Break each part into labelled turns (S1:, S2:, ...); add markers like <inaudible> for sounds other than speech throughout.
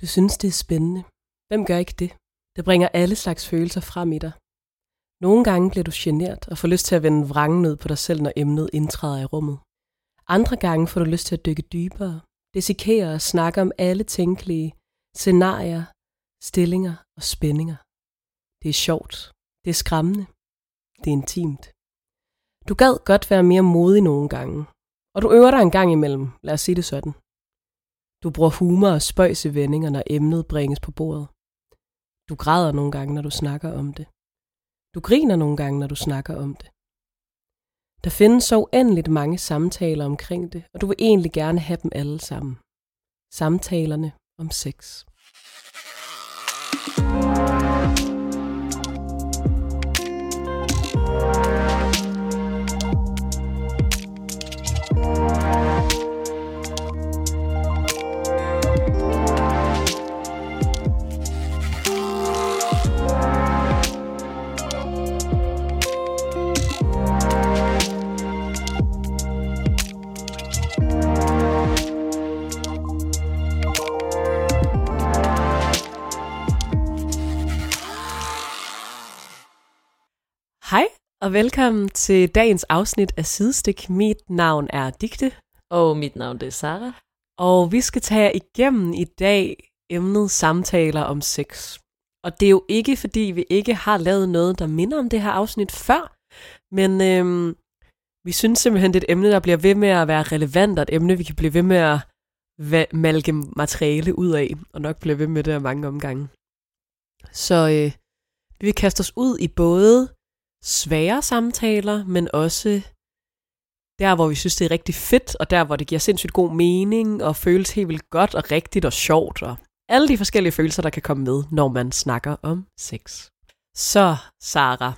S1: Du synes, det er spændende. Hvem gør ikke det? Det bringer alle slags følelser frem i dig. Nogle gange bliver du genert og får lyst til at vende vrangen ud på dig selv, når emnet indtræder i rummet. Andre gange får du lyst til at dykke dybere, desikere og snakke om alle tænkelige scenarier, stillinger og spændinger. Det er sjovt. Det er skræmmende. Det er intimt. Du gad godt være mere modig nogle gange, og du øver dig en gang imellem, lad os sige det sådan. Du bruger humor og spøjs i vendinger, når emnet bringes på bordet. Du græder nogle gange, når du snakker om det. Du griner nogle gange, når du snakker om det. Der findes så uendeligt mange samtaler omkring det, og du vil egentlig gerne have dem alle sammen. Samtalerne om sex. Hej og velkommen til dagens afsnit af Sidestik. Mit navn er Digte,
S2: Og mit navn det er Sara.
S1: og vi skal tage igennem i dag emnet samtaler om sex. Og det er jo ikke, fordi vi ikke har lavet noget, der minder om det her afsnit før, men øhm, vi synes simpelthen, det er et emne, der bliver ved med at være relevant, og et emne, vi kan blive ved med at malke materiale ud af, og nok blive ved med det af mange omgange. Så øh, vi vil kaste os ud i både svære samtaler, men også der, hvor vi synes, det er rigtig fedt, og der, hvor det giver sindssygt god mening, og føles helt vildt godt og rigtigt og sjovt, og alle de forskellige følelser, der kan komme med, når man snakker om sex. Så, Sara,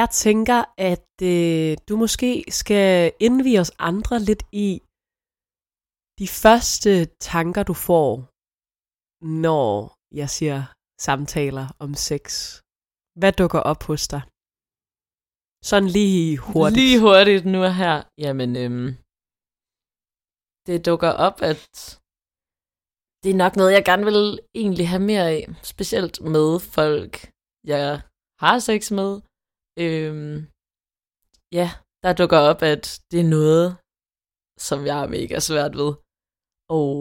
S1: jeg tænker, at øh, du måske skal indvige os andre lidt i de første tanker, du får, når jeg siger samtaler om sex. Hvad dukker op hos dig? Sådan lige hurtigt.
S2: Lige hurtigt nu og her. Jamen, øhm, det dukker op, at det er nok noget, jeg gerne vil egentlig have mere af. Specielt med folk, jeg har sex med. Øhm, ja, der dukker op, at det er noget, som jeg er mega svært ved. Og,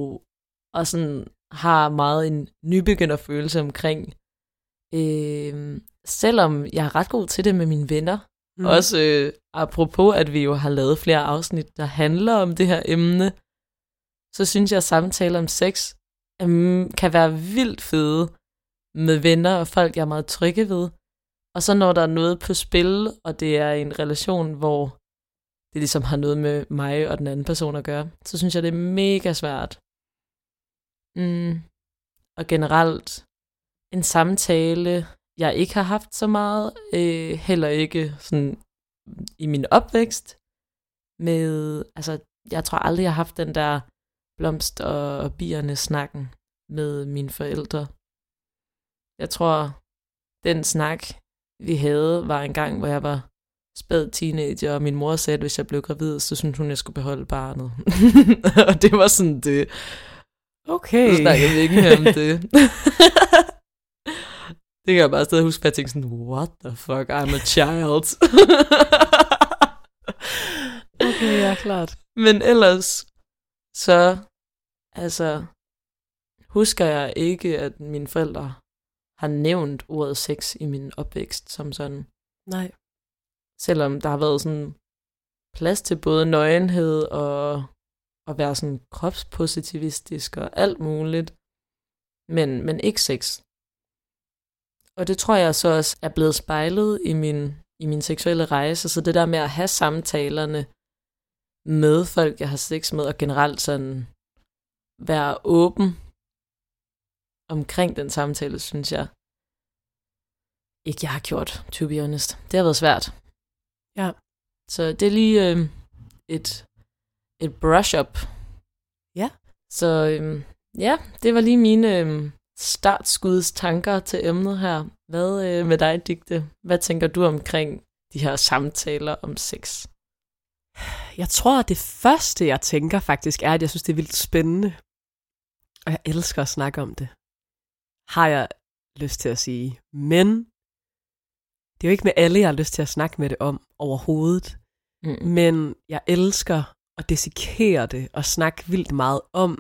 S2: og sådan har meget en nybegynderfølelse omkring. Øhm, selvom jeg er ret god til det med mine venner. Mm. Også øh, apropos, at vi jo har lavet flere afsnit, der handler om det her emne, så synes jeg, at samtaler om sex øhm, kan være vildt fede med venner og folk, jeg er meget trygge ved. Og så når der er noget på spil, og det er en relation, hvor det ligesom har noget med mig og den anden person at gøre, så synes jeg, det er mega svært. Mm. Og generelt, en samtale, jeg ikke har haft så meget, øh, heller ikke sådan i min opvækst, med, altså, jeg tror aldrig, jeg har haft den der blomst og, og bierne snakken med mine forældre. Jeg tror, den snak, vi havde, var en gang, hvor jeg var spæd teenager, og min mor sagde, at hvis jeg blev gravid, så syntes hun, at jeg skulle beholde barnet. <laughs> og det var sådan det.
S1: Okay.
S2: Så snakkede vi ikke mere om det. <laughs> det kan jeg bare stadig huske, at jeg tænkte sådan, what the fuck, I'm a child. <laughs>
S1: okay, ja, klart.
S2: Men ellers, så, altså, husker jeg ikke, at mine forældre har nævnt ordet sex i min opvækst som sådan.
S1: Nej.
S2: Selvom der har været sådan plads til både nøgenhed og at være sådan kropspositivistisk og alt muligt. Men, men ikke sex. Og det tror jeg så også er blevet spejlet i min, i min seksuelle rejse. Så det der med at have samtalerne med folk, jeg har sex med, og generelt sådan være åben omkring den samtale, synes jeg ikke, jeg har gjort, to be honest. Det har været svært.
S1: Ja.
S2: Så det er lige øh, et, et brush-up.
S1: Ja.
S2: Så øh, ja, det var lige mine øh, startskuds tanker til emnet her. Hvad øh, med dig, Digte? Hvad tænker du omkring de her samtaler om sex?
S1: Jeg tror, at det første, jeg tænker faktisk, er, at jeg synes, det er vildt spændende. og jeg elsker at snakke om det, har jeg lyst til at sige. Men det er jo ikke med alle, jeg har lyst til at snakke med det om overhovedet.
S2: Mm.
S1: Men jeg elsker at dissekere det og snakke vildt meget om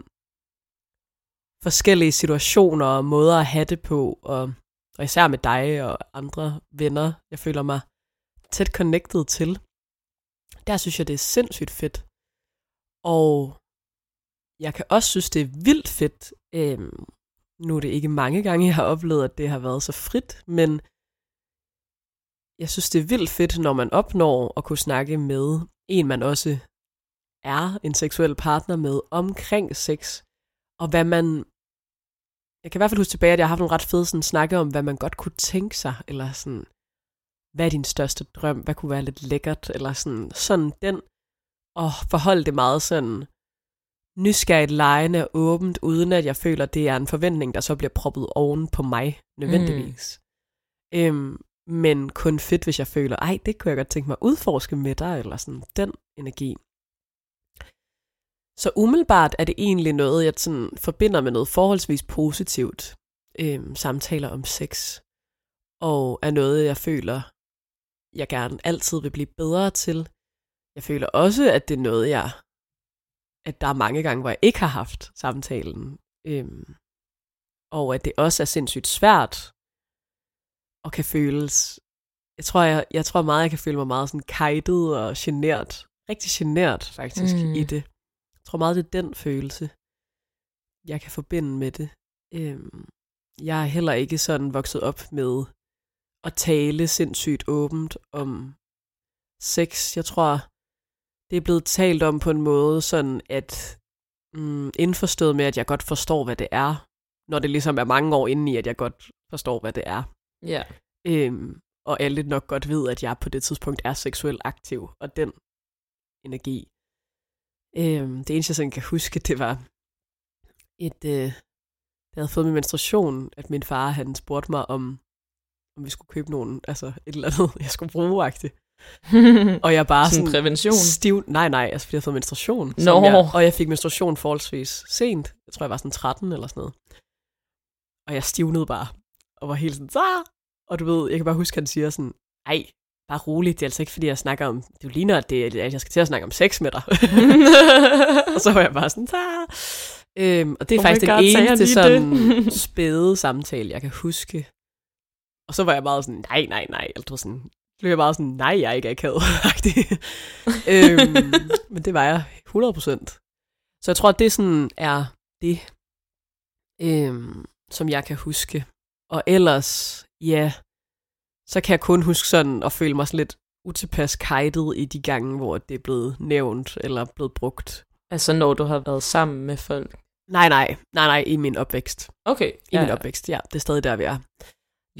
S1: forskellige situationer og måder at have det på, og, og især med dig og andre venner, jeg føler mig tæt connected til. Der synes jeg, det er sindssygt fedt. Og jeg kan også synes, det er vildt fedt. Øhm, nu er det ikke mange gange, jeg har oplevet, at det har været så frit, men jeg synes, det er vildt fedt, når man opnår at kunne snakke med en, man også er en seksuel partner med omkring sex, og hvad man... Jeg kan i hvert fald huske tilbage, at jeg har haft nogle ret fede sådan, snakke om, hvad man godt kunne tænke sig, eller sådan, hvad er din største drøm, hvad kunne være lidt lækkert, eller sådan, sådan den, og forholde det meget sådan nysgerrigt, lejende og åbent, uden at jeg føler, at det er en forventning, der så bliver proppet oven på mig, nødvendigvis. Mm. Øhm, men kun fedt, hvis jeg føler, ej, det kunne jeg godt tænke mig at udforske med dig, eller sådan den energi. Så umiddelbart er det egentlig noget, jeg sådan forbinder med noget forholdsvis positivt. Øhm, samtaler om sex. Og er noget, jeg føler, jeg gerne altid vil blive bedre til. Jeg føler også, at det er noget, jeg... At der er mange gange, hvor jeg ikke har haft samtalen. Øhm, og at det også er sindssygt svært og kan føles... Jeg tror, jeg, jeg tror meget, jeg kan føle mig meget sådan kajtet og genert. Rigtig genert faktisk mm. i det. Jeg tror meget, det er den følelse, jeg kan forbinde med det. Øhm, jeg er heller ikke sådan vokset op med at tale sindssygt åbent om sex. Jeg tror, det er blevet talt om på en måde sådan, at mm, indforstået med, at jeg godt forstår, hvad det er, når det ligesom er mange år inden i, at jeg godt forstår, hvad det er.
S2: Ja.
S1: Øhm, og alle nok godt ved, at jeg på det tidspunkt er seksuelt aktiv, og den energi. Øhm, det eneste, jeg sådan kan huske, det var et, øh, jeg havde fået min menstruation, at min far han spurgte mig, om, om vi skulle købe nogen, altså et eller andet, jeg skulle bruge -agtigt. <laughs> og jeg bare
S2: sådan,
S1: sådan
S2: prævention.
S1: stiv, nej nej, altså fordi jeg havde fået menstruation. Som Jeg, og jeg fik menstruation forholdsvis sent, jeg tror jeg var sådan 13 eller sådan noget. Og jeg stivnede bare, og var helt sådan, så og du ved, jeg kan bare huske, at han siger sådan, ej, bare roligt, det er altså ikke fordi, jeg snakker om, det ligner, at, det, at jeg skal til at snakke om sex med dig. <laughs> og så var jeg bare sådan, så. Øhm, og det er
S2: Oh
S1: faktisk den
S2: God, han
S1: eneste sådan <laughs> spæde samtale, jeg kan huske. Og så var jeg meget sådan, nej, nej, nej. Eller du ved sådan, så blev jeg bare sådan, nej, jeg er ikke akavet. <laughs> øhm, men det var jeg 100%. Så jeg tror, at det sådan er det, øhm, som jeg kan huske. Og ellers, ja, så kan jeg kun huske sådan at føle mig sådan lidt utilpas kajtet i de gange, hvor det er blevet nævnt eller blevet brugt.
S2: altså når du har været sammen med folk.
S1: Nej, nej, nej, nej, i min opvækst.
S2: Okay.
S1: I ja, min opvækst, ja. Det er stadig der, vi er.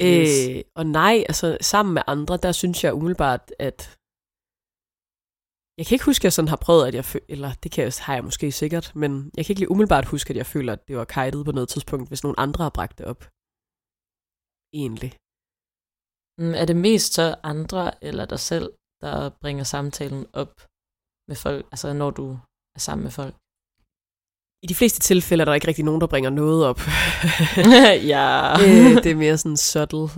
S2: Yes.
S1: Øh, og nej, altså sammen med andre, der synes jeg umiddelbart, at jeg kan ikke huske, at jeg sådan har prøvet, at jeg føl- eller det kan jeg, har jeg måske sikkert, men jeg kan ikke lige umiddelbart huske, at jeg føler, at det var kajtet på noget tidspunkt, hvis nogen andre har bragt det op. Egentlig.
S2: Mm, Er det mest så andre eller dig selv, der bringer samtalen op med folk, altså når du er sammen med folk?
S1: I de fleste tilfælde er der ikke rigtig nogen, der bringer noget op. <laughs>
S2: ja. <laughs>
S1: øh, det er mere sådan subtle.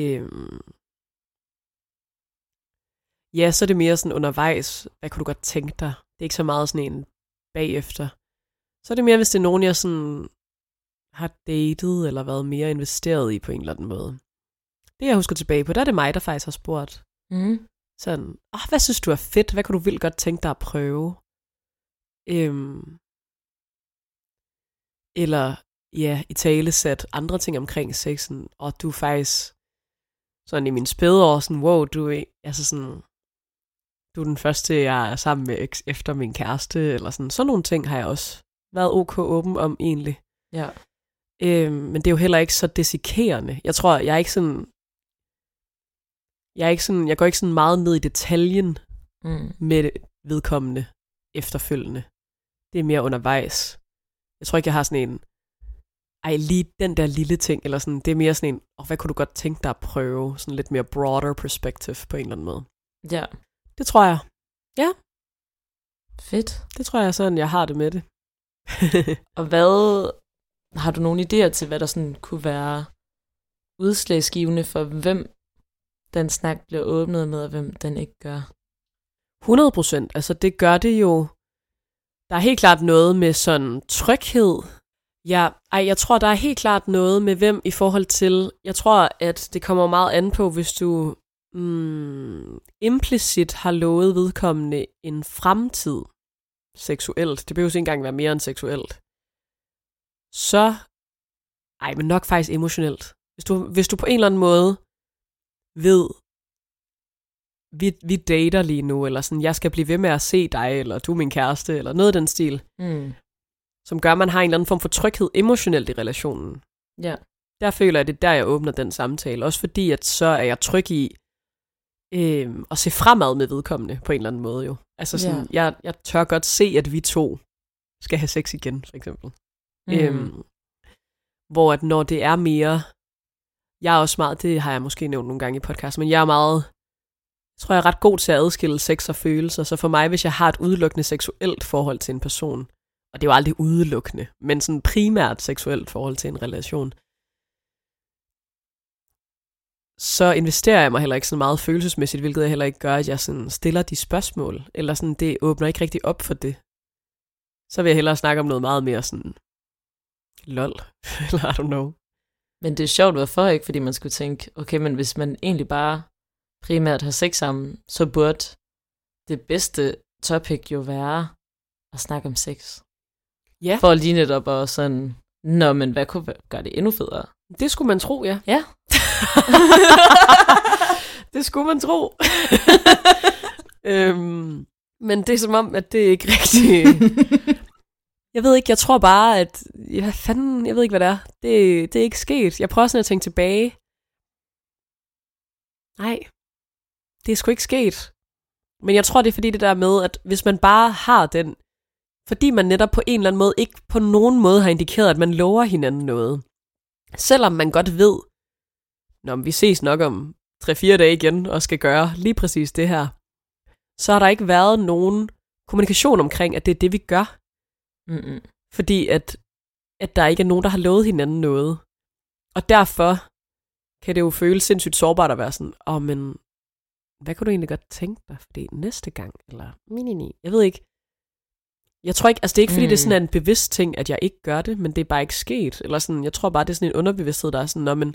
S1: Øhm. Ja, så er det mere sådan undervejs. Hvad kunne du godt tænke dig? Det er ikke så meget sådan en bagefter. Så er det mere, hvis det er nogen, jeg sådan har datet eller været mere investeret i på en eller anden måde. Det jeg husker tilbage på, der er det mig, der faktisk har spurgt.
S2: Mm.
S1: Sådan, oh, hvad synes du er fedt? Hvad kunne du vildt godt tænke dig at prøve? Øhm, eller ja, i tale sat andre ting omkring sexen, og du er faktisk sådan i min spæde år, sådan, wow, du er, altså sådan, du er den første, jeg er sammen med efter min kæreste, eller sådan, sådan nogle ting har jeg også været ok åben om egentlig.
S2: Ja.
S1: Øhm, men det er jo heller ikke så desikerende. Jeg tror, jeg er ikke sådan, jeg er ikke sådan, jeg går ikke sådan meget ned i detaljen
S2: Mm.
S1: med vedkommende efterfølgende. Det er mere undervejs. Jeg tror ikke, jeg har sådan en, ej, lige den der lille ting, eller sådan, det er mere sådan en, oh, hvad kunne du godt tænke dig at prøve? Sådan lidt mere broader perspective på en eller anden måde.
S2: Ja.
S1: Det tror jeg.
S2: Fedt.
S1: Det tror jeg er sådan, jeg har det med det. <laughs>
S2: Og hvad har du nogle idéer til, hvad der sådan kunne være udslagsgivende for, hvem den snak bliver åbnet med, og hvem den ikke gør?
S1: 100 procent. Altså det gør det jo. Der er helt klart noget med sådan tryghed. Ja, ej, jeg tror, der er helt klart noget med hvem i forhold til, jeg tror, at det kommer meget an på, hvis du mm, implicit har lovet vedkommende en fremtid seksuelt. Det behøver ikke engang være mere end seksuelt. Så, ej, men nok faktisk emotionelt. Hvis du, hvis du på en eller anden måde ved, vi, vi dater lige nu, eller sådan, jeg skal blive ved med at se dig, eller du er min kæreste, eller noget af den stil,
S2: Mm.
S1: som gør, at man har en eller anden form for tryghed emotionelt i relationen.
S2: Ja.
S1: Der føler jeg, det er der, jeg åbner den samtale. Også fordi, at så er jeg tryg i øh, at se fremad med vedkommende på en eller anden måde jo. Altså sådan,
S2: Ja.
S1: jeg, jeg tør godt se, at vi to skal have sex igen, for eksempel.
S2: Mm.
S1: Øhm, hvor at når det er mere, jeg er også meget, det har jeg måske nævnt nogle gange i podcast, men jeg er meget, jeg tror jeg er ret god til at adskille sex og følelser, så for mig, hvis jeg har et udelukkende seksuelt forhold til en person, og det er jo aldrig udelukkende, men sådan primært seksuelt forhold til en relation, så investerer jeg mig heller ikke så meget følelsesmæssigt, hvilket jeg heller ikke gør, at jeg sådan stiller de spørgsmål, eller sådan, det åbner ikke rigtig op for det. Så vil jeg hellere snakke om noget meget mere sådan, lol, <laughs> eller I don't know.
S2: Men det er sjovt, hvorfor ikke? Fordi man skulle tænke, okay, men hvis man egentlig bare primært har sex sammen, så burde det bedste topic jo være at snakke om sex.
S1: Ja,
S2: For lige netop at sådan, nå, men hvad kunne gøre det endnu federe?
S1: det skulle man tro, ja.
S2: Ja. <laughs>
S1: det skulle man tro. <laughs> øhm, men det er som om, at det er ikke rigtigt. <laughs> Jeg ved ikke, jeg tror bare, at... Ja, fanden, jeg ved ikke, hvad det er. Det, det er ikke sket. Jeg prøver sådan at tænke tilbage. Nej, det er sgu ikke sket. Men jeg tror, det er fordi det der med, at hvis man bare har den... Fordi man netop på en eller anden måde ikke på nogen måde har indikeret, at man lover hinanden noget. Selvom man godt ved, når vi ses nok om 3-4 dage igen og skal gøre lige præcis det her, så har der ikke været nogen kommunikation omkring, at det er det, vi gør.
S2: Mm-mm.
S1: Fordi at, at der ikke er nogen, der har lovet hinanden noget. Og derfor kan det jo føles sindssygt sårbart at være sådan, åh, oh, men hvad kunne du egentlig godt tænke dig, fordi næste gang, eller mini Jeg ved ikke. Jeg tror ikke, altså det er ikke, fordi mm. det er sådan en bevidst ting, at jeg ikke gør det, men det er bare ikke sket. Eller sådan, jeg tror bare, det er sådan en underbevidsthed, der er sådan, nå, men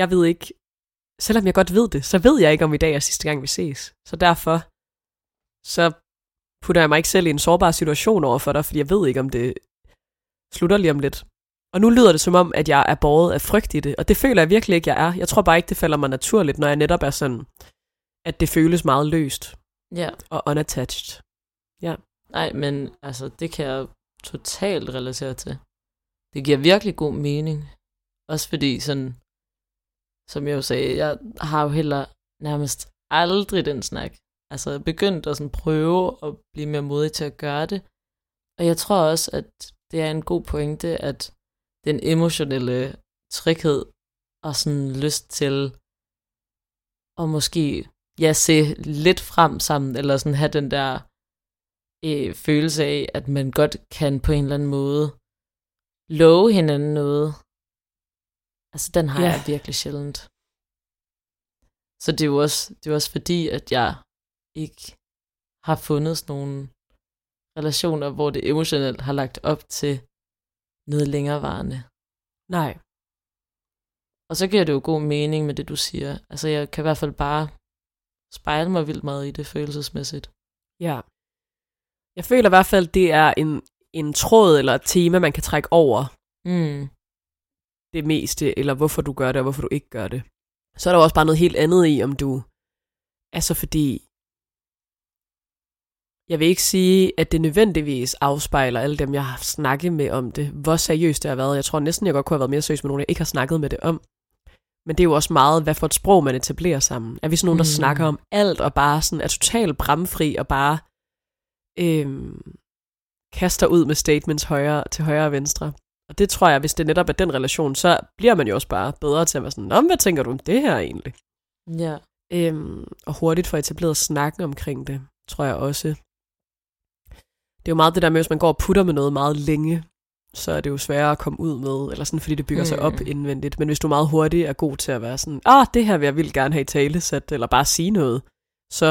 S1: jeg ved ikke, selvom jeg godt ved det, så ved jeg ikke, om i dag er sidste gang, vi ses. Så derfor, så putter jeg mig ikke selv i en sårbar situation over for dig, fordi jeg ved ikke, om det slutter lige om lidt. Og nu lyder det som om, at jeg er båret af frygt i det, og det føler jeg virkelig ikke, jeg er. Jeg tror bare ikke, det falder mig naturligt, når jeg netop er sådan, at det føles meget løst
S2: Ja.
S1: og unattached.
S2: Nej, men altså, det kan jeg totalt relatere til. Det giver virkelig god mening. Også fordi sådan, som jeg jo sagde, jeg har jo heller nærmest aldrig den snak. Altså, begyndt at sådan prøve at blive mere modig til at gøre det. Og jeg tror også, at det er en god pointe, at den emotionelle tryghed og sådan lyst til at måske ja, se lidt frem sammen, eller sådan have den der øh, følelse af, at man godt kan på en eller anden måde love hinanden noget. Altså, den har
S1: Ja.
S2: jeg virkelig sjældent. Så det er jo også, det er også fordi, at jeg ikke har fundet sådan nogle relationer, hvor det emotionelt har lagt op til noget længerevarende.
S1: Nej.
S2: Og så giver det jo god mening med det, du siger. Altså, jeg kan i hvert fald bare spejle mig vildt meget i det følelsesmæssigt.
S1: Ja. Jeg føler i hvert fald, det er en, en tråd eller et tema, man kan trække over
S2: Mm.
S1: det meste, eller hvorfor du gør det, og hvorfor du ikke gør det. Så er der jo også bare noget helt andet i, om du... Altså fordi... Jeg vil ikke sige, at det nødvendigvis afspejler alle dem, jeg har snakket med om det, hvor seriøst det har været. Jeg tror næsten, jeg godt kunne have været mere seriøs med nogen, jeg ikke har snakket med det om. Men det er jo også meget, hvad for et sprog man etablerer sammen. Er vi sådan nogen, der
S2: Mm.
S1: snakker om alt, og bare sådan er totalt bramfri, og bare øhm, kaster ud med statements højre, til højre og venstre. Og det tror jeg, hvis det netop er den relation, så bliver man jo også bare bedre til at være sådan, Nå, hvad tænker du om det her egentlig?
S2: Ja.
S1: Øhm, og hurtigt få etableret snakken omkring det, tror jeg også. Det er jo meget det der med, hvis man går og putter med noget meget længe, så er det jo sværere at komme ud med, eller sådan, fordi det bygger mm. sig op
S2: Mm.
S1: indvendigt. Men hvis du meget hurtigt er god til at være sådan, ah, det her vil jeg vildt gerne have i talesat, eller bare sige noget, så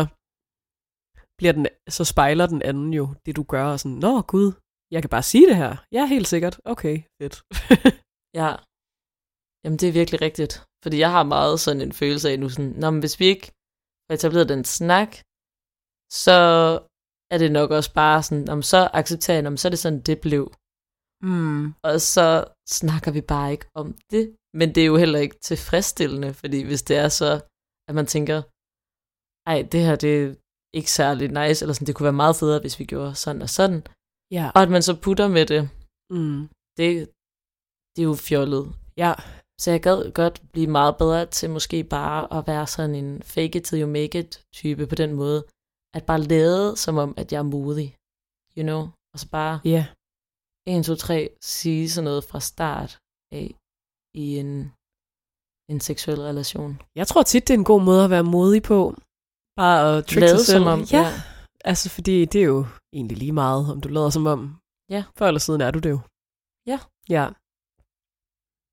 S1: bliver den, så spejler den anden jo det, du gør, og sådan, nå gud, jeg kan bare sige det her. Ja, helt sikkert. Okay, fedt. <laughs>
S2: Ja. Jamen, det er virkelig rigtigt. Fordi jeg har meget sådan en følelse af nu sådan, Nå, men hvis vi ikke får etableret den snak, så er det nok også bare sådan, om så accepterer jeg, om så er det sådan, det blev.
S1: mm.
S2: Og så snakker vi bare ikke om det. Men det er jo heller ikke tilfredsstillende, fordi hvis det er så, at man tænker, ej, det her, det er ikke særlig nice, eller sådan, det kunne være meget federe, hvis vi gjorde sådan og sådan.
S1: Ja.
S2: Og at man så putter med det,
S1: Mm.
S2: det, det er jo fjollet.
S1: Ja.
S2: Så jeg gad godt blive meget bedre til måske bare at være sådan en fake it till you make it type på den måde. At bare lade som om, at jeg er modig. You know? Og så bare
S1: Ja.
S2: 1, 2, 3 sige sådan noget fra start af i en, en seksuel relation.
S1: Jeg tror tit, det er en god måde at være modig på. Bare at trick
S2: Lade
S1: sig selv.
S2: som om,
S1: ja.
S2: ja.
S1: Altså, fordi det er jo egentlig lige meget, om du lader som om.
S2: Ja.
S1: Før eller siden er du det jo.
S2: Ja.
S1: Ja.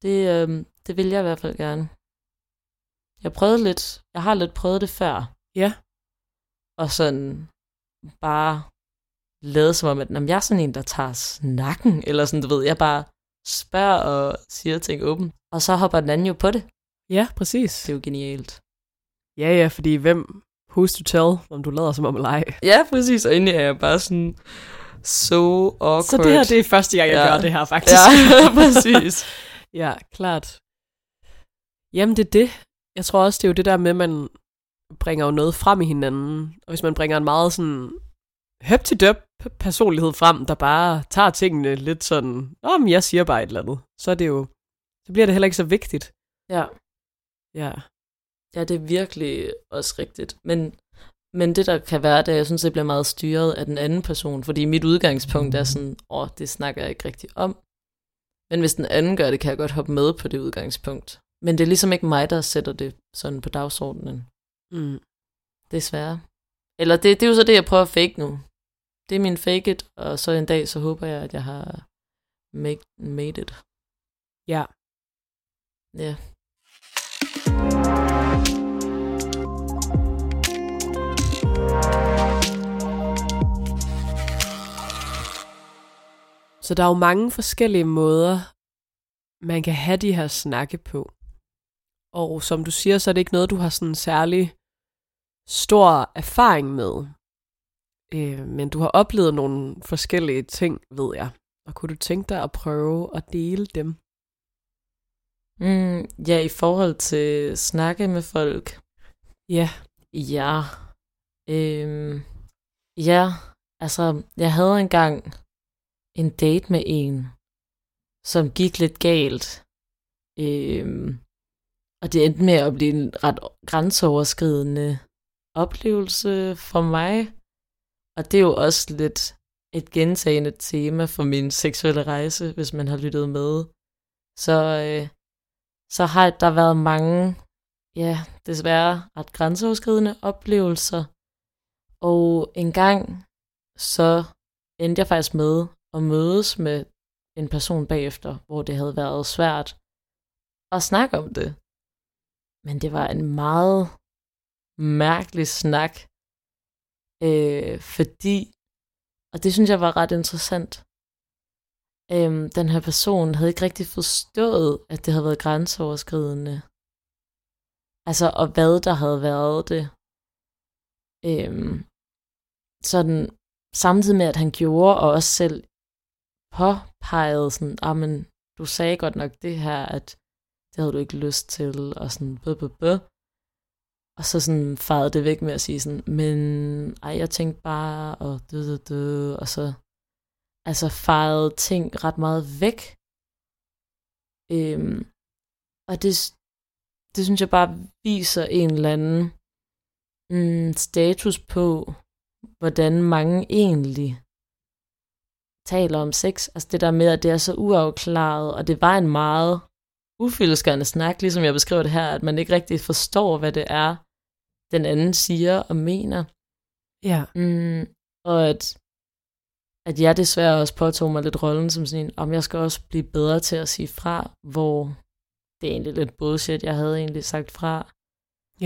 S2: Det, øhm, det vil jeg i hvert fald gerne. Jeg prøvede lidt, jeg har lidt prøvet det før.
S1: Ja.
S2: Og sådan bare lade som om, at "Nå, men jeg er sådan en, der tager snakken, eller sådan, du ved, jeg bare spørger og siger ting åbent. Og så hopper den anden jo på det.
S1: Ja, præcis.
S2: Det er jo genialt.
S1: Ja, ja, fordi hvem, who's to tell, om du lader som om eller ej.
S2: Ja, præcis. Og egentlig er jeg bare sådan so awkward.
S1: Så det her, det er første gang, jeg
S2: Ja.
S1: gør det her, faktisk.
S2: Ja, <laughs> præcis. <laughs>
S1: ja, klart. Jamen, det er det. Jeg tror også, det er jo det der med, at man bringer jo noget frem i hinanden. Og hvis man bringer en meget sådan høp til døb personlighed frem, der bare tager tingene lidt sådan, men jeg siger bare et eller andet. Så er det jo, så bliver det heller ikke så vigtigt.
S2: Ja.
S1: Ja.
S2: Ja, det er virkelig også rigtigt. Men, men det, der kan være, det er, jeg synes, det bliver meget styret af den anden person. Fordi mit udgangspunkt er sådan, åh, det snakker jeg ikke rigtig om. Men hvis den anden gør det, kan jeg godt hoppe med på det udgangspunkt. Men det er ligesom ikke mig, der sætter det sådan på dagsordenen.
S1: Mm.
S2: Desværre. Eller det, det er jo så det, jeg prøver at fake nu. Det er min fake it, og så en dag, så håber jeg, at jeg har make, made it.
S1: Ja.
S2: Ja.
S1: Så der er jo mange forskellige måder, man kan have de her snakke på. Og som du siger, så er det ikke noget, du har sådan særlig stor erfaring med. Øh, men du har oplevet nogle forskellige ting, ved jeg. Og kunne du tænke dig at prøve at dele dem?
S2: Mm, ja, i forhold til snakke med folk.
S1: Ja.
S2: Ja. Øhm, ja, altså, jeg havde engang en date med en, som gik lidt galt. Øhm, og det endte med at blive en ret grænseoverskridende oplevelse for mig. Og det er jo også lidt et gentagende tema for min seksuelle rejse, hvis man har lyttet med. Så, øh, så har der været mange, ja, desværre ret grænseoverskridende oplevelser. Og en gang, så endte jeg faktisk med at mødes med en person bagefter, hvor det havde været svært at snakke om det. Men det var en meget mærkelig snak, øh, fordi, og det synes jeg var ret interessant, øh, den her person havde ikke rigtig forstået, at det havde været grænseoverskridende. Altså, og hvad der havde været det. Øh, sådan, samtidig med, at han gjorde, og også selv påpegede sådan, ah, men du sagde godt nok det her, at det havde du ikke lyst til, og sådan, bøh, bøh, bøh. Og så sådan farede det væk med at sige sådan, men ej, jeg tænkte bare, og dø, dø, dø, og så altså farede ting ret meget væk. Øhm, og det, det synes jeg bare viser en eller anden mm, status på, hvordan mange egentlig taler om sex. Altså det der med, at det er så uafklaret, og det var en meget ufyldeskørende snak, ligesom jeg beskriver det her, at man ikke rigtig forstår, hvad det er, den anden siger og mener.
S1: Ja.
S2: Mm, og at, at jeg desværre også påtog mig lidt rollen som sådan en, om jeg skal også blive bedre til at sige fra, hvor det er egentlig lidt bullshit, jeg havde egentlig sagt fra.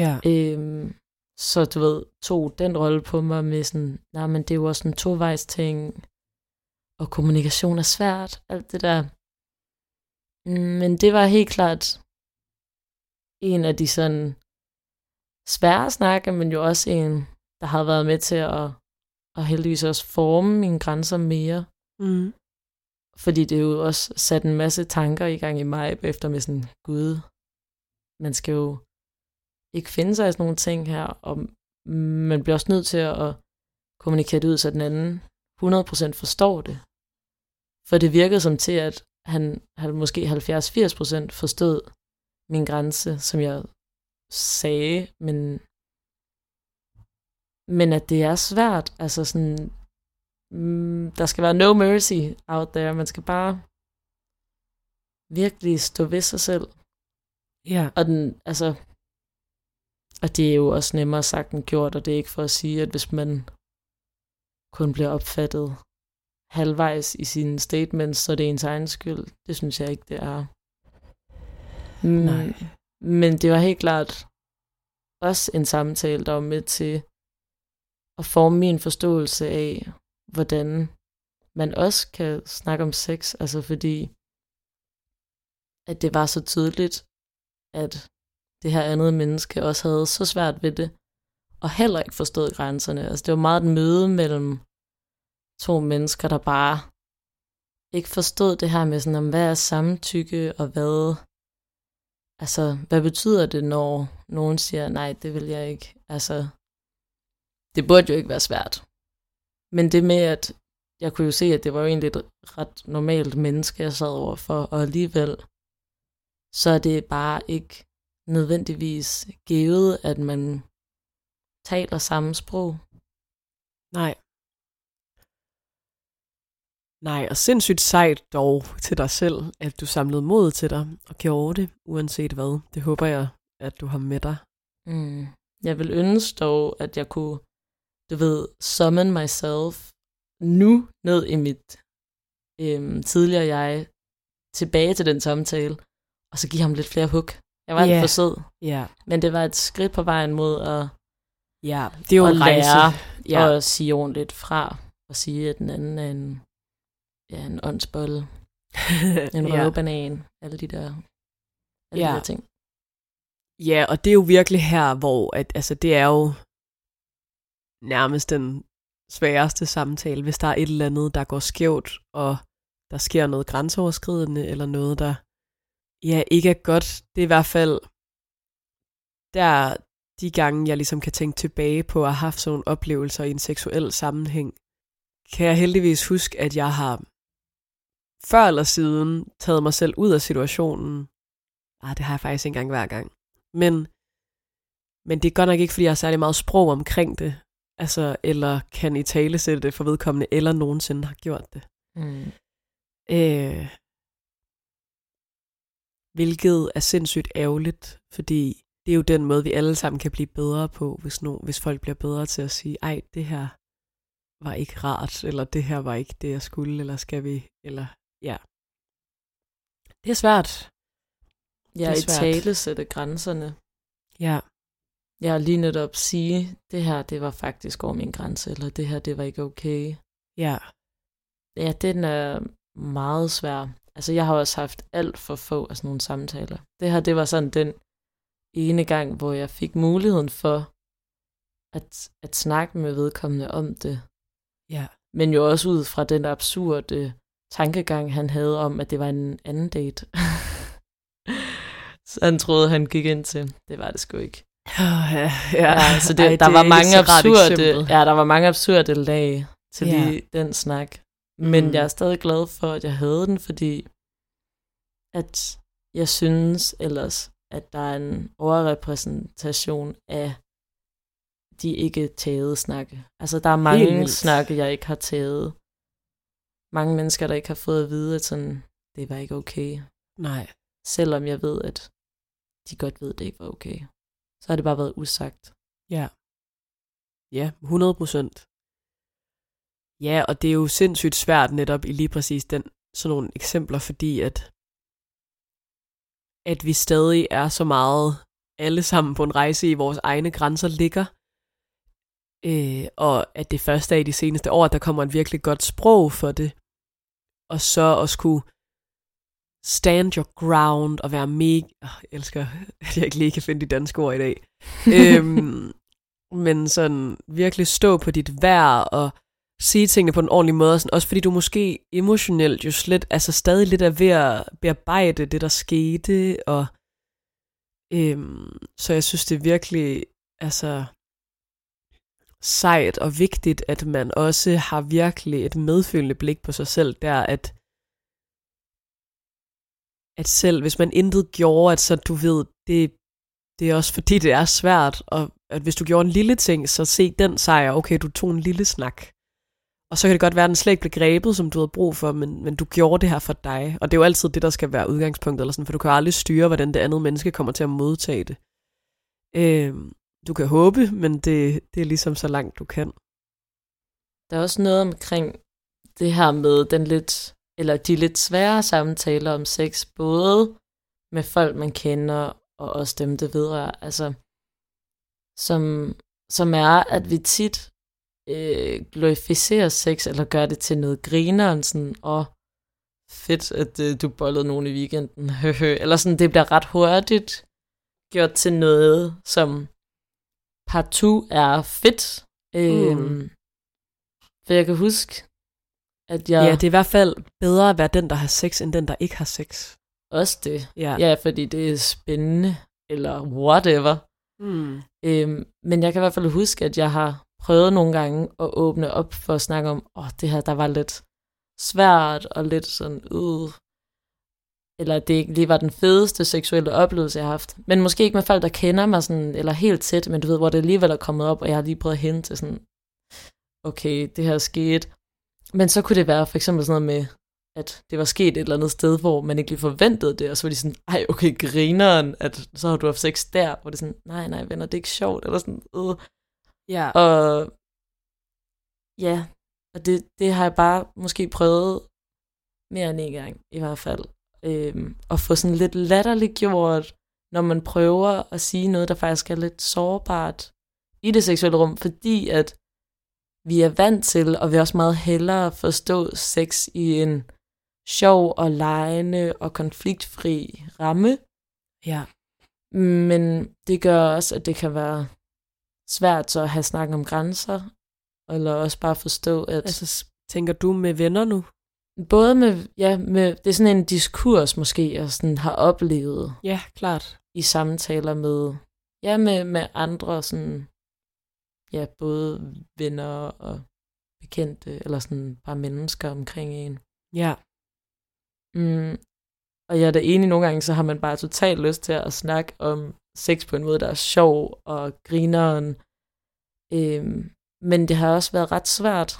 S1: Ja.
S2: Øhm, så du ved, tog den rolle på mig med sådan, nej, men det er jo også en tovejs ting, og kommunikation er svært, alt det der. Mm, Men det var helt klart en af de sådan svære snakke, men jo også en, der har været med til at, at heldigvis også forme mine grænser mere.
S1: Mm.
S2: Fordi det jo også sat en masse tanker i gang i mig efter med sådan, gud, man skal jo ikke finde sig i sådan nogle ting her, og man bliver også nødt til at kommunikere det ud, så den anden 100% forstår det. For det virkede som til, at han, han måske 70-80% forstod min grænse, som jeg sagde, men, men at det er svært, altså sådan, mm, der skal være no mercy out there, man skal bare virkelig stå ved sig selv.
S1: Ja.
S2: Og den, altså, og det er jo også nemmere sagt end gjort, og det er ikke for at sige, at hvis man kun bliver opfattet halvvejs i sine statements, så er det ens egen skyld. Det synes jeg ikke, det er. Mm,
S1: Nej.
S2: Men det var helt klart også en samtale, der var med til at forme min forståelse af, hvordan man også kan snakke om sex, altså fordi at det var så tydeligt, at det her andet menneske også havde så svært ved det, og heller ikke forstod grænserne. Altså det var meget et møde mellem to mennesker, der bare ikke forstod det her med sådan, om hvad er samtykke, og hvad, altså, hvad betyder det, når nogen siger, nej, det vil jeg ikke. Altså, det burde jo ikke være svært. Men det med, at jeg kunne jo se, at det var jo egentlig et ret normalt menneske, jeg sad overfor, og alligevel, så er det bare ikke nødvendigvis givet, at man taler samme sprog.
S1: Nej. Nej, og sindssygt sejt dog til dig selv, at du samlede mod til dig og gjorde det, uanset hvad. Det håber jeg, at du har med dig.
S2: Mm. Jeg vil ønske dog, at jeg kunne, du ved, summon myself nu ned i mit øhm, tidligere jeg, tilbage til den samtale, og så give ham lidt flere hook. Jeg var yeah. for sød,
S1: Ja.
S2: men det var et skridt på vejen mod at,
S1: Ja, det er jo
S2: at
S1: en rejse.
S2: lære
S1: Ja.
S2: ja. at sige ordentligt fra, og sige, at den anden er en, ja, en åndsbolle, <laughs> en
S1: ja.
S2: røvbanan, alle de der, alle
S1: Ja.
S2: de der ting.
S1: ja, og det er jo virkelig her, hvor at, altså, det er jo nærmest den sværeste samtale, hvis der er et eller andet, der går skævt, og der sker noget grænseoverskridende, eller noget, der ja, ikke er godt. Det er i hvert fald der de gange, jeg ligesom kan tænke tilbage på at have haft sådan oplevelser i en seksuel sammenhæng, kan jeg heldigvis huske, at jeg har før eller siden taget mig selv ud af situationen. Ah, det har jeg faktisk ikke engang hver gang. Men, men det er godt nok ikke, fordi jeg har særlig meget sprog omkring det, altså, eller kan i tale sætte det for vedkommende, eller nogensinde har gjort det.
S2: Mm.
S1: Øh, hvilket er sindssygt ærgerligt, fordi det er jo den måde, vi alle sammen kan blive bedre på, hvis, no, hvis folk bliver bedre til at sige, ej, det her var ikke rart, eller det her var ikke det, jeg skulle, eller skal vi, eller ja. Det er svært.
S2: Ja,
S1: Det er
S2: i
S1: svært.
S2: tale sætte grænserne.
S1: Ja,
S2: Jeg lige netop sige, det her, det var faktisk over min grænse, eller det her, det var ikke okay.
S1: ja,
S2: Ja, den er meget svær. Altså, jeg har også haft alt for få af sådan nogle samtaler. Det her, det var sådan den ene gang, hvor jeg fik muligheden for at, at snakke med vedkommende om det.
S1: ja,
S2: Men jo også ud fra den absurde tankegang, han havde om, at det var en anden date. så han troede, han gik ind til. Det var det sgu ikke.
S1: ja, ja.
S2: Ja, så det,
S1: Ej,
S2: der
S1: det
S2: var mange absurde, ja, der var mange absurde lag til
S1: Ja.
S2: lige den snak. Men
S1: Mm.
S2: jeg er stadig glad for, at jeg havde den, fordi at jeg synes ellers, at der er en overrepræsentation af de ikke taget snakke. Altså, der er mange snakke, jeg ikke har taget. Mange mennesker, der ikke har fået at vide, at sådan, det var ikke okay.
S1: Nej,
S2: Selvom jeg ved, at de godt ved, at det ikke var okay. Så har det bare været usagt.
S1: ja. Ja, 100 procent. Ja, og det er jo sindssygt svært netop i lige præcis den, sådan nogle eksempler, fordi at, at vi stadig er så meget alle sammen på en rejse i vores egne grænser ligger. Øh, og at det første er i de seneste år, at der kommer et virkelig godt sprog for det. Og så at skulle stand your ground og være mega... Oh, jeg elsker, <laughs> at jeg ikke lige kan finde de danske ord i dag. <laughs> øhm, men sådan virkelig stå på dit værd og sige tingene på en ordentlig måde. Sådan, også fordi du måske emotionelt jo slet, altså stadig lidt er ved at bearbejde det, der skete. Og, øhm, så jeg synes, det er virkelig altså, sejt og vigtigt, at man også har virkelig et medfølende blik på sig selv, der at at selv hvis man intet gjorde, at så du ved, det, det er også fordi, det er svært, og at hvis du gjorde en lille ting, så se den sejr, okay, du tog en lille snak. Og så kan det godt være, at den slet ikke blev grebet, som du havde brug for, men, men du gjorde det her for dig. Og det er jo altid det, der skal være udgangspunktet, eller sådan, for du kan aldrig styre, hvordan det andet menneske kommer til at modtage det. Øh, du kan håbe, men det, det er ligesom så langt du kan.
S2: Der er også noget omkring det her med den lidt eller de lidt svære samtaler om sex, både med folk, man kender, og også dem, det vedrører. Altså, som, som er, at vi tit øh, glorificerer sex, eller gør det til noget grineren, sådan, og fedt, at øh, du bollede nogen i weekenden, <laughs> eller sådan, det bliver ret hurtigt gjort til noget, som partout er fedt. Øh, mm. For jeg kan huske,
S1: at jeg... Ja, det er i hvert fald bedre at være den, der har sex, end den, der ikke har sex.
S2: Også det. Ja, ja fordi det er spændende, eller whatever. Mm. Øhm, men jeg kan i hvert fald huske, at jeg har prøvet nogle gange at åbne op for at snakke om, åh, oh, det her, der var lidt svært, og lidt sådan, uh, eller det ikke lige var den fedeste seksuelle oplevelse, jeg har haft. Men måske ikke med folk, der kender mig sådan, eller helt tæt, men du ved, hvor det alligevel er kommet op, og jeg har lige prøvet at hente til sådan, okay, det her skete, men så kunne det være for eksempel sådan noget med, at det var sket et eller andet sted, hvor man ikke lige forventede det, og så var de sådan, ej, okay, grineren, at så har du haft sex der, hvor det er sådan, nej, nej, venner, det er ikke sjovt, eller sådan, øh. Ja. Og ja, og det, det har jeg bare måske prøvet mere end en gang, i hvert fald, øhm, at få sådan lidt latterligt gjort, når man prøver at sige noget, der faktisk er lidt sårbart i det seksuelle rum, fordi at vi er vant til, og vi også meget hellere forstå sex i en sjov og legende og konfliktfri ramme. Ja. Men det gør også, at det kan være svært så at have snakket om grænser, eller også bare forstå, at...
S1: Altså, tænker du med venner nu?
S2: Både med, ja, med, det er sådan en diskurs måske, jeg sådan har oplevet.
S1: Ja, klart.
S2: I samtaler med, ja, med, med andre sådan ja, både venner og bekendte, eller sådan bare mennesker omkring en. Ja. Mm, og jeg er da enig nogle gange, så har man bare totalt lyst til at snakke om sex på en måde, der er sjov og grineren. Øhm, men det har også været ret svært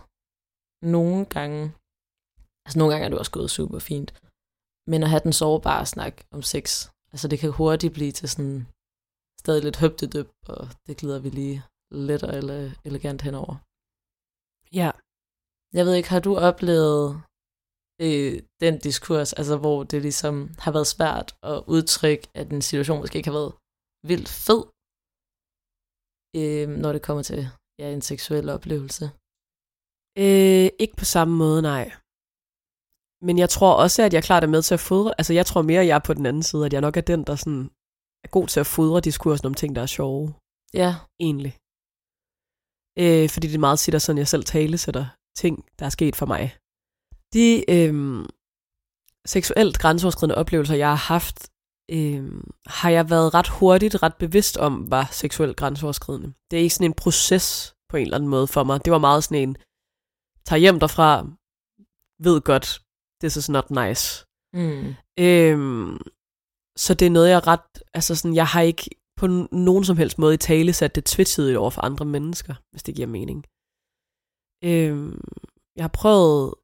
S2: nogle gange. Altså nogle gange er det også gået super fint. Men at have den sårbare snak om sex, altså det kan hurtigt blive til sådan stadig lidt høbtedøb, og det glider vi lige let og ele- elegant henover. Ja. Jeg ved ikke, har du oplevet øh, den diskurs, altså hvor det ligesom har været svært at udtrykke, at en situation måske ikke har været vildt fed, øh, når det kommer til ja, en seksuel oplevelse?
S1: Øh, ikke på samme måde, nej. Men jeg tror også, at jeg klart er med til at fodre. Altså, jeg tror mere, at jeg er på den anden side, at jeg nok er den, der sådan er god til at fodre diskursen om ting, der er sjove. Ja. Egentlig. Øh, fordi det er meget sitter sådan, jeg selv talesætter ting, der er sket for mig. De øh, seksuelt grænseoverskridende oplevelser, jeg har haft, øh, har jeg været ret hurtigt, ret bevidst om, var seksuelt grænseoverskridende. Det er ikke sådan en proces på en eller anden måde for mig. Det var meget sådan en, tager hjem derfra, ved godt, this is not nice. Mm. Øhm, så det er noget, jeg ret, altså sådan, jeg har ikke på nogen som helst måde i tale sat det tvetydigt over for andre mennesker, hvis det giver mening. Øhm, jeg har prøvet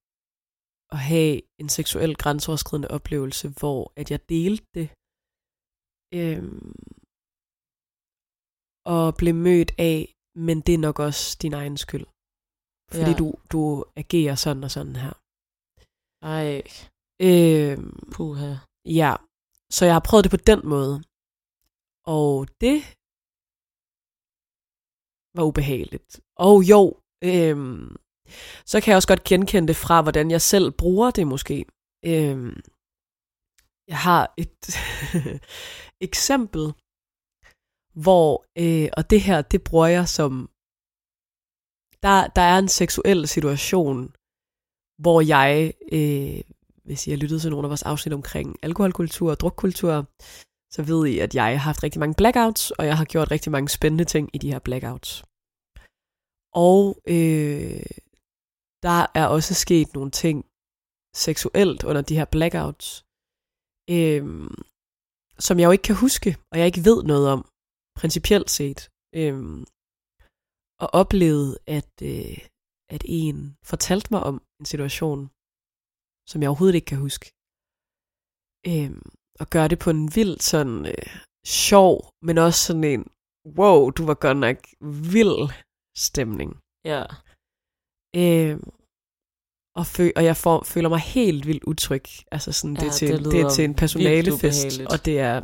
S1: at have en seksuel grænseoverskridende oplevelse, hvor at jeg delte det, øhm, og blev mødt af, men det er nok også din egen skyld. fordi
S2: Ja.
S1: du, du agerer sådan og sådan her.
S2: Ej,
S1: Øh,
S2: puha.
S1: ja, så jeg har prøvet det på den måde. Og det var ubehageligt. Og jo, øhm, så kan jeg også godt genkende det fra, hvordan jeg selv bruger det måske. Øhm, jeg har et <laughs> eksempel, hvor, øh, og det her, det bruger jeg som, der, der er en seksuel situation, hvor jeg, øh, hvis I har lyttet til nogle af vores afsnit omkring alkoholkultur og drukkultur, så ved I, at jeg har haft rigtig mange blackouts, og jeg har gjort rigtig mange spændende ting i de her blackouts. Og øh, der er også sket nogle ting seksuelt under de her blackouts, øh, som jeg jo ikke kan huske, og jeg ikke ved noget om, principielt set. Øh, og oplevede, at, øh, at en fortalte mig om en situation, som jeg overhovedet ikke kan huske. Øh, og gøre det på en vild sådan øh, sjov, men også sådan en, wow, du var godt nok vild stemning.
S2: Ja.
S1: Øh, og, fø- og jeg får, føler mig helt vildt utryg. Altså sådan, det,
S2: Ja,
S1: er til,
S2: det
S1: det, er til en personalefest, og det er,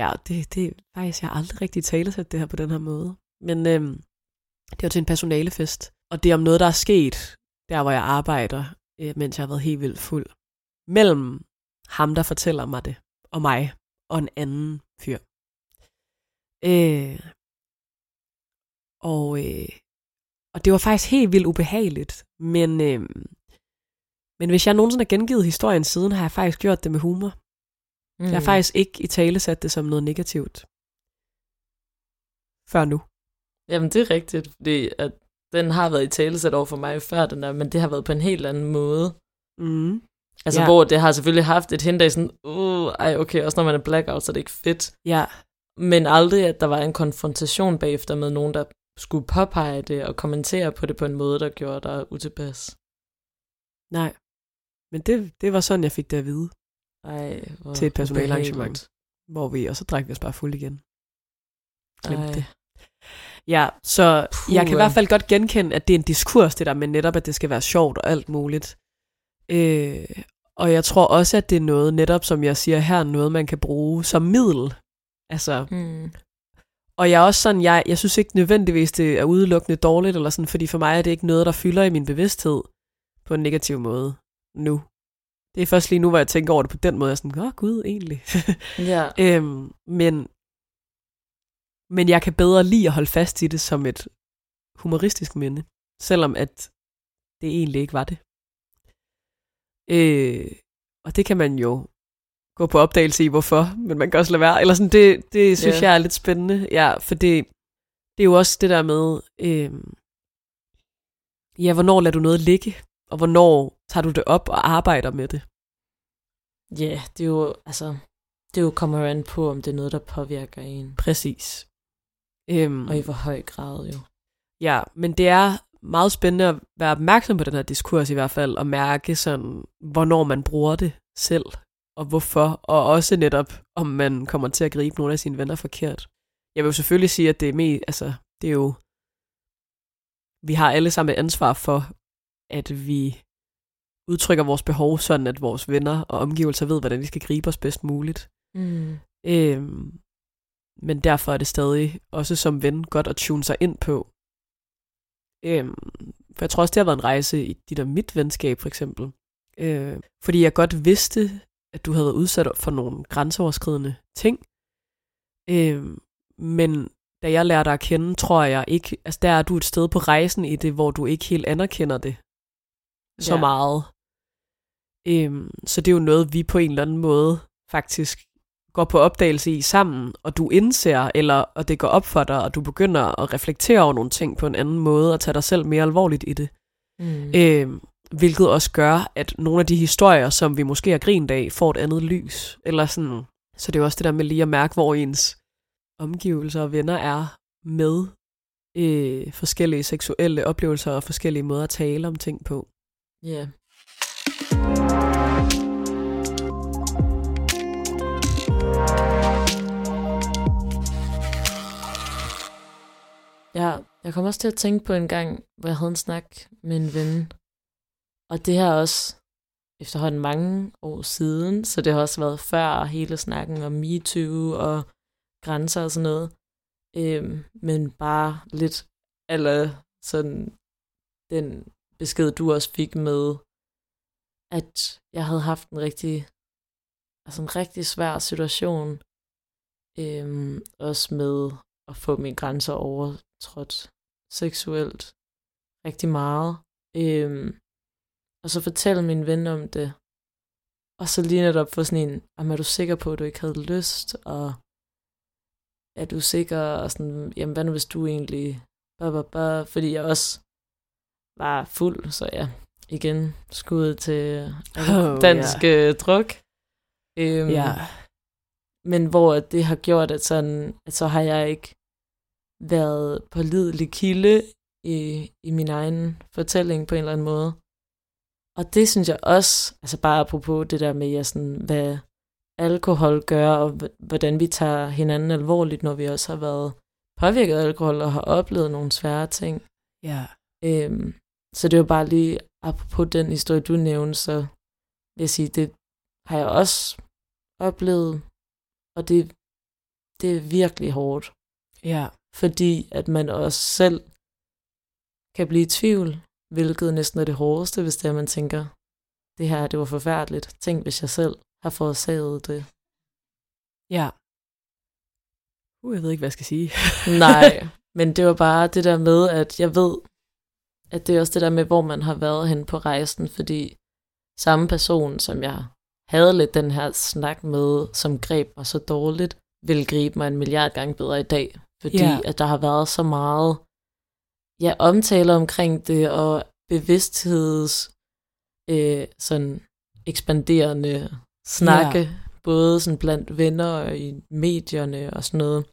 S1: ja, det, det er faktisk, jeg har aldrig rigtig talesat det her på den her måde. Men øhm, det var til en personalefest, og det er om noget, der er sket, der hvor jeg arbejder, øh, mens jeg har været helt vildt fuld. Mellem ham, der fortæller mig det, og mig, og en anden fyr. Øh, og, øh, og det var faktisk helt vildt ubehageligt, men, øh, men hvis jeg nogensinde har gengivet historien siden, har jeg faktisk gjort det med humor.
S2: Mm.
S1: Jeg har faktisk ikke i tale sat det som noget negativt. Før nu.
S2: Jamen, det er rigtigt, fordi at den har været i talesæt over for mig før, den der, men det har været på en helt anden måde.
S1: Mm.
S2: Altså,
S1: Ja.
S2: hvor det har selvfølgelig haft et hint af sådan, uh, ej, okay, også når man er blackout, så er det ikke fedt.
S1: Ja,
S2: Men aldrig, at der var en konfrontation bagefter med nogen, der skulle påpege det og kommentere på det på en måde, der gjorde dig utilpas.
S1: nej. Men det, det var sådan, jeg fik det at vide,
S2: Ej,
S1: Til et personalearrangement.
S2: ubehageligt.
S1: hvor vi, og så drak vi os bare fuld igen. Glem
S2: Ej.
S1: det. Ja, så Puh, jeg kan i hvert fald godt genkende, at det er en diskurs, det der med netop, at det skal være sjovt og alt muligt. Øh, og jeg tror også, at det er noget, netop som jeg siger her, noget man kan bruge som middel. Altså,
S2: Mm.
S1: og jeg er også sådan, jeg, jeg synes ikke nødvendigvis, det er udelukkende dårligt, eller sådan, fordi for mig er det ikke noget, der fylder i min bevidsthed på en negativ måde nu. Det er først lige nu, hvor jeg tænker over det på den måde, jeg er sådan, åh gud, egentlig. <laughs>
S2: Ja.
S1: øhm, men, men jeg kan bedre lide at holde fast i det som et humoristisk minde, selvom at det egentlig ikke var det. Øh, og det kan man jo gå på opdagelse i, hvorfor, men man kan også lade være. Eller sådan, det, det synes
S2: Ja.
S1: jeg er lidt spændende, ja, for det, det er jo også det der med, øh, ja, hvornår lader du noget ligge, og hvornår tager du det op og arbejder med det.
S2: Ja, det er jo, altså, det er jo kommer an på, om det er noget, der påvirker en.
S1: Præcis. Øhm,
S2: Og i hvor høj grad jo.
S1: Ja, men det er meget spændende at være opmærksom på den her diskurs i hvert fald, og mærke sådan, hvornår man bruger det selv, og hvorfor, og også netop, om man kommer til at gribe nogle af sine venner forkert. Jeg vil jo selvfølgelig sige, at det er mest, altså, det er jo, vi har alle sammen et ansvar for, at vi udtrykker vores behov sådan, at vores venner og omgivelser ved, hvordan de skal gribe os bedst muligt.
S2: Mm.
S1: Øhm, men derfor er det stadig også som ven godt at tune sig ind på. Øhm, for jeg tror også, det har været en rejse i dit og mit venskab, for eksempel. Øh, fordi jeg godt vidste, at du havde været udsat for nogle grænseoverskridende ting. Øhm, men da jeg lærte dig at kende, tror jeg ikke, altså der er du et sted på rejsen i det, hvor du ikke helt anerkender det så
S2: Ja.
S1: meget. Øhm, så det er jo noget, vi på en eller anden måde faktisk går på opdagelse i sammen, og du indser, eller og det går op for dig, og du begynder at reflektere over nogle ting på en anden måde, og tage dig selv mere alvorligt i det.
S2: Mm.
S1: Øhm, hvilket også gør, at nogle af de historier, som vi måske har grint af, får et andet lys. Eller sådan. Så det er jo også det der med lige at mærke, hvor ens omgivelser og venner er med øh, forskellige seksuelle oplevelser og forskellige måder at tale om ting på.
S2: Ja. Ja, jeg kom også til at tænke på en gang, hvor jeg havde en snak med en ven. Og det her også efterhånden mange år siden, så det har også været før hele snakken om MeToo og grænser og sådan noget. Øhm, men bare lidt eller sådan den besked, du også fik med, at jeg havde haft en rigtig, altså en rigtig svær situation, øhm, også med at få mine grænser overtrådt seksuelt rigtig meget. Øhm, og så fortælle min ven om det. Og så lige netop få sådan en, om er du sikker på, at du ikke havde lyst, og er du sikker, og sådan, jamen hvad nu hvis du egentlig, bah, bah, bah, fordi jeg også var fuld, så ja, igen skud til oh, dansk yeah. druk. Øhm,
S1: Ja.
S2: Men hvor det har gjort, at, sådan, at så har jeg ikke været på lidelig kilde i, i min egen fortælling på en eller anden måde. Og det synes jeg også, altså bare apropos det der med, ja, sådan, hvad alkohol gør, og hvordan vi tager hinanden alvorligt, når vi også har været påvirket af alkohol og har oplevet nogle svære ting.
S1: Ja.
S2: Øhm, så det var bare lige apropos den historie, du nævnte, så vil jeg sige, det har jeg også oplevet, og det, det er virkelig hårdt,
S1: Ja.
S2: Fordi at man også selv kan blive i tvivl, hvilket næsten er det hårdeste, hvis det er, man tænker, det her, det var forfærdeligt. Tænk, hvis jeg selv har forårsaget det.
S1: Ja. Uh, jeg ved ikke, hvad jeg skal sige. <laughs>
S2: Nej, men det var bare det der med, at jeg ved, at det er også det der med, hvor man har været hen på rejsen, fordi samme person, som jeg havde lidt den her snak med, som greb mig så dårligt, vil gribe mig en milliard gange bedre i dag, fordi
S1: Ja.
S2: at der har været så meget ja, omtale omkring det, og bevidstheds øh, sådan ekspanderende snakke, ja. både sådan blandt venner og i medierne og sådan noget.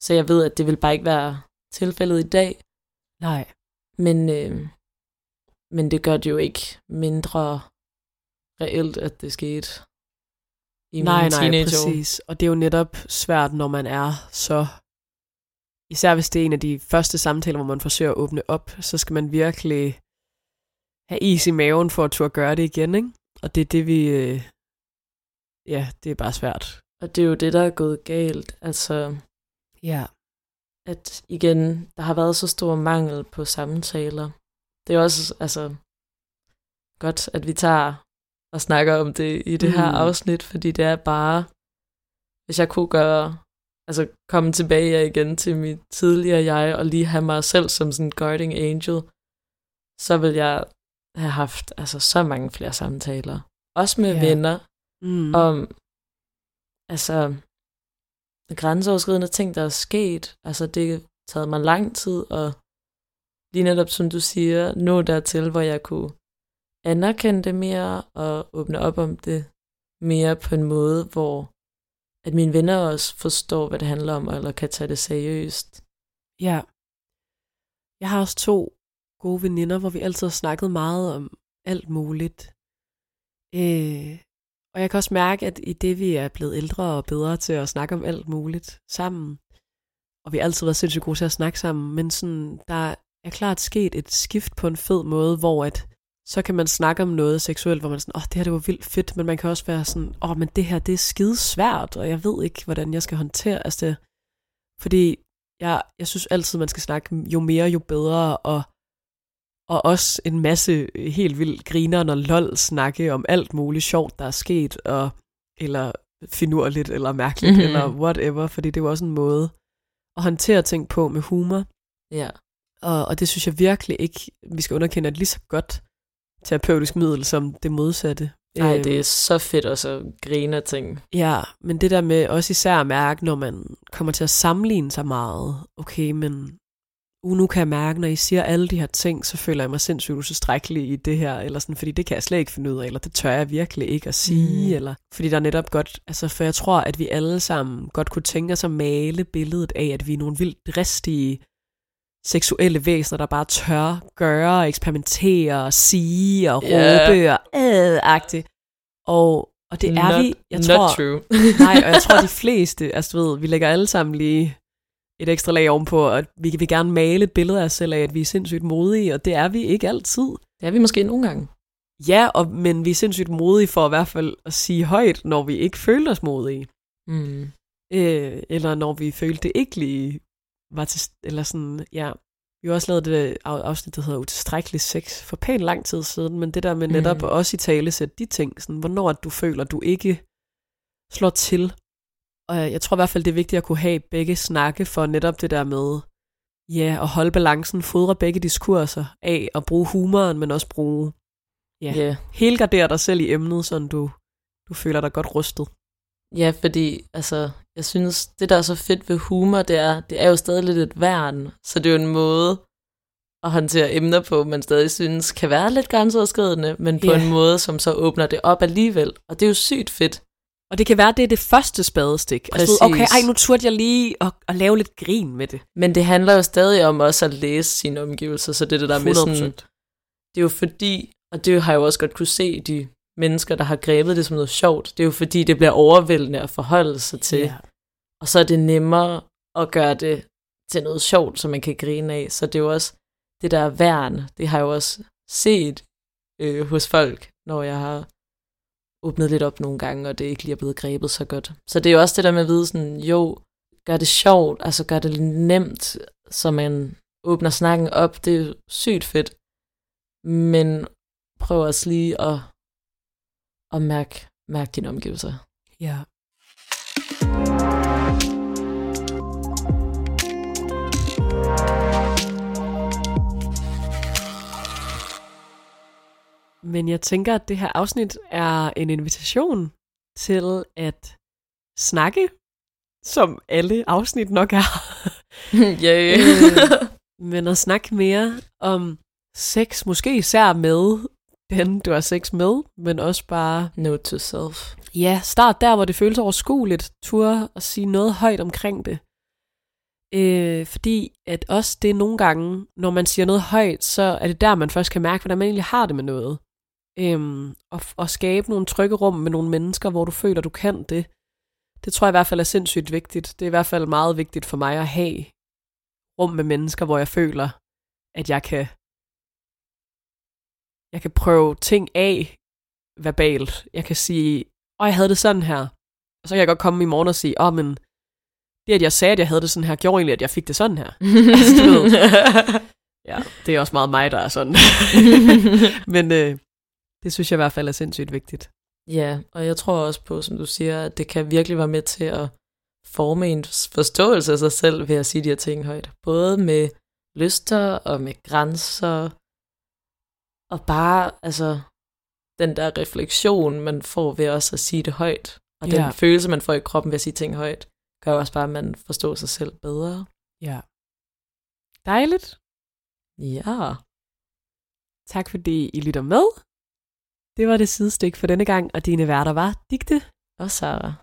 S2: Så jeg ved, at det vil bare ikke være tilfældet i dag,
S1: Nej.
S2: men, øh, men det gør det jo ikke mindre reelt, at det skete i
S1: nej,
S2: mine
S1: nej,
S2: teenageår.
S1: præcis. Og det er jo netop svært, når man er så... Især hvis det er en af de første samtaler, hvor man forsøger at åbne op, så skal man virkelig have is i maven for at turde gøre det igen, ikke? Og det er det, vi... øh, Ja, det er bare svært.
S2: Og det er jo det, der er gået galt. Altså,
S1: Ja.
S2: at igen, der har været så stor mangel på samtaler. Det er også altså, godt, at vi tager og snakker om det i det her
S1: Mm.
S2: afsnit, fordi det er bare, hvis jeg kunne gøre, altså komme tilbage igen til mit tidligere jeg, og lige have mig selv som sådan en guarding angel, så vil jeg have haft altså, så mange flere samtaler. Også med
S1: Ja.
S2: venner,
S1: Mm.
S2: om altså grænseoverskridende ting, der er sket. Altså det har taget mig lang tid, og lige netop som du siger, nå dertil, hvor jeg kunne anerkende det mere, og åbne op om det mere på en måde, hvor at mine venner også forstår, hvad det handler om, eller kan tage det seriøst.
S1: Ja. Jeg har også to gode veninder, hvor vi altid har snakket meget om alt muligt. Øh, og jeg kan også mærke, at i det, vi er blevet ældre og bedre til at snakke om alt muligt sammen, og vi har altid været sindssygt gode til at snakke sammen, men sådan, der er klart sket et skift på en fed måde, hvor at så kan man snakke om noget seksuelt, hvor man er sådan, åh, oh, det her det var vildt fedt, men man kan også være sådan, åh, oh, men det her det er skide svært, og jeg ved ikke, hvordan jeg skal håndtere altså det. Fordi jeg, jeg synes altid, man skal snakke jo mere, jo bedre, og, og også en masse helt vildt griner og lol snakke om alt muligt sjovt, der er sket, og, eller finurligt, eller mærkeligt,
S2: Mhm.
S1: mm-hmm. eller whatever, fordi det er jo også en måde at håndtere ting på med humor,
S2: Ja.
S1: og, og det synes jeg virkelig ikke, vi skal underkende, at lige så godt terapeutisk middel som det modsatte.
S2: Nej,
S1: Øhm,
S2: det er så fedt også at grine af ting.
S1: Ja, men det der med også især at mærke, når man kommer til at sammenligne sig meget, okay, men uh, nu kan jeg mærke, når I siger alle de her ting, så føler jeg mig sindssygt utilstrækkelig i det her, eller sådan, fordi det kan jeg slet ikke finde ud af, eller det tør jeg virkelig ikke at sige,
S2: Mm.
S1: eller fordi der er netop godt, altså for jeg tror, at vi alle sammen godt kunne tænke os at male billedet af, at vi er nogle vildt dristige seksuelle væsener, der bare tør gøre, eksperimentere, og sige og
S2: Ja.
S1: råbe og øh Og, og det er
S2: not,
S1: vi, jeg
S2: not
S1: tror,
S2: true. <laughs>
S1: nej, og jeg tror de <laughs> fleste, altså du ved, vi lægger alle sammen lige et ekstra lag ovenpå, at vi vil gerne male et billede af os selv af, at vi er sindssygt modige, og det er vi ikke altid.
S2: Det er vi måske nogle gange.
S1: Ja, og, men vi er sindssygt modige for i hvert fald at sige højt, når vi ikke føler os modige.
S2: Mm.
S1: Øh, eller når vi følte det ikke lige var til, eller sådan, ja. Vi har også lavet det afsnit, der hedder Utilstrækkelig sex for pænt lang tid siden, men det der med netop mm. også i tale sætte de ting, sådan, hvornår du føler, du ikke slår til. Og jeg tror i hvert fald, det er vigtigt at kunne have begge snakke for netop det der med, ja, at holde balancen, fodre begge diskurser af at bruge humoren, men også bruge, ja,
S2: Yeah.
S1: helgardere dig selv i emnet, så du, du føler dig godt rustet.
S2: Ja, fordi altså, jeg synes, det der er så fedt ved humor, det er, det er jo stadig lidt et værn. Så det er jo en måde at håndtere emner på, man stadig synes kan være lidt grænseoverskridende, men på
S1: Ja.
S2: en måde, som så åbner det op alligevel. Og det er jo sygt fedt.
S1: Og det kan være, det er det første spadestik. Altså,
S2: Præcis.
S1: okay, ej, nu turde jeg lige at, at lave lidt grin med det.
S2: Men det handler jo stadig om også at læse sine omgivelser, så det er det der med sådan,
S1: 100%.
S2: det er jo fordi, og det har jeg jo også godt kunne se, de mennesker, der har grebet det som noget sjovt, det er jo fordi, det bliver overvældende at forholde sig til.
S1: Ja.
S2: Og så er det nemmere at gøre det til noget sjovt, som man kan grine af. Så det er jo også det der værn, det har jeg jo også set øh, hos folk, når jeg har åbnet lidt op nogle gange, og det ikke lige er blevet grebet så godt. Så det er jo også det der med at vide sådan, jo, gør det sjovt, altså gør det nemt, så man åbner snakken op, det er jo sygt fedt. Men prøv også lige at, at mærke, mærke dine omgivelser.
S1: ja. Men jeg tænker, at det her afsnit er en invitation til at snakke, som alle afsnit nok er. <laughs>
S2: yeah.
S1: Øh, men at snakke mere om sex, måske især med den, du har sex med, men også bare,
S2: Note to self.
S1: ja, start der, hvor det føles overskueligt, tur og sige noget højt omkring det. Øh, fordi at også det nogle gange, når man siger noget højt, så er det der, man først kan mærke, hvordan man egentlig har det med noget. Øhm, og, og skabe nogle trygge rum med nogle mennesker, hvor du føler, du kan det. Det tror jeg i hvert fald er sindssygt vigtigt. Det er i hvert fald meget vigtigt for mig at have rum med mennesker, hvor jeg føler, at jeg kan jeg kan prøve ting af verbalt. Jeg kan sige, åh, jeg havde det sådan her. Og så kan jeg godt komme i morgen og sige, åh, men det, at jeg sagde, at jeg havde det sådan her, gjorde egentlig, at jeg fik det sådan her. <laughs> Altså, du ved. Ja, det er også meget mig, der er sådan. <laughs> men øh, det synes jeg i hvert fald er sindssygt vigtigt.
S2: ja, og jeg tror også på, som du siger, at det kan virkelig være med til at forme en forståelse af sig selv ved at sige de her ting højt. Både med lyster og med grænser. Og bare, altså, den der refleksion, man får ved også at sige det højt. Og den
S1: Ja.
S2: følelse, man får i kroppen ved at sige ting højt, gør også bare, at man forstår sig selv bedre.
S1: Ja. Dejligt.
S2: Ja.
S1: Tak fordi I lytter med. Det var det sidestik for denne gang, og dine værter var Digte
S2: Og Sarah.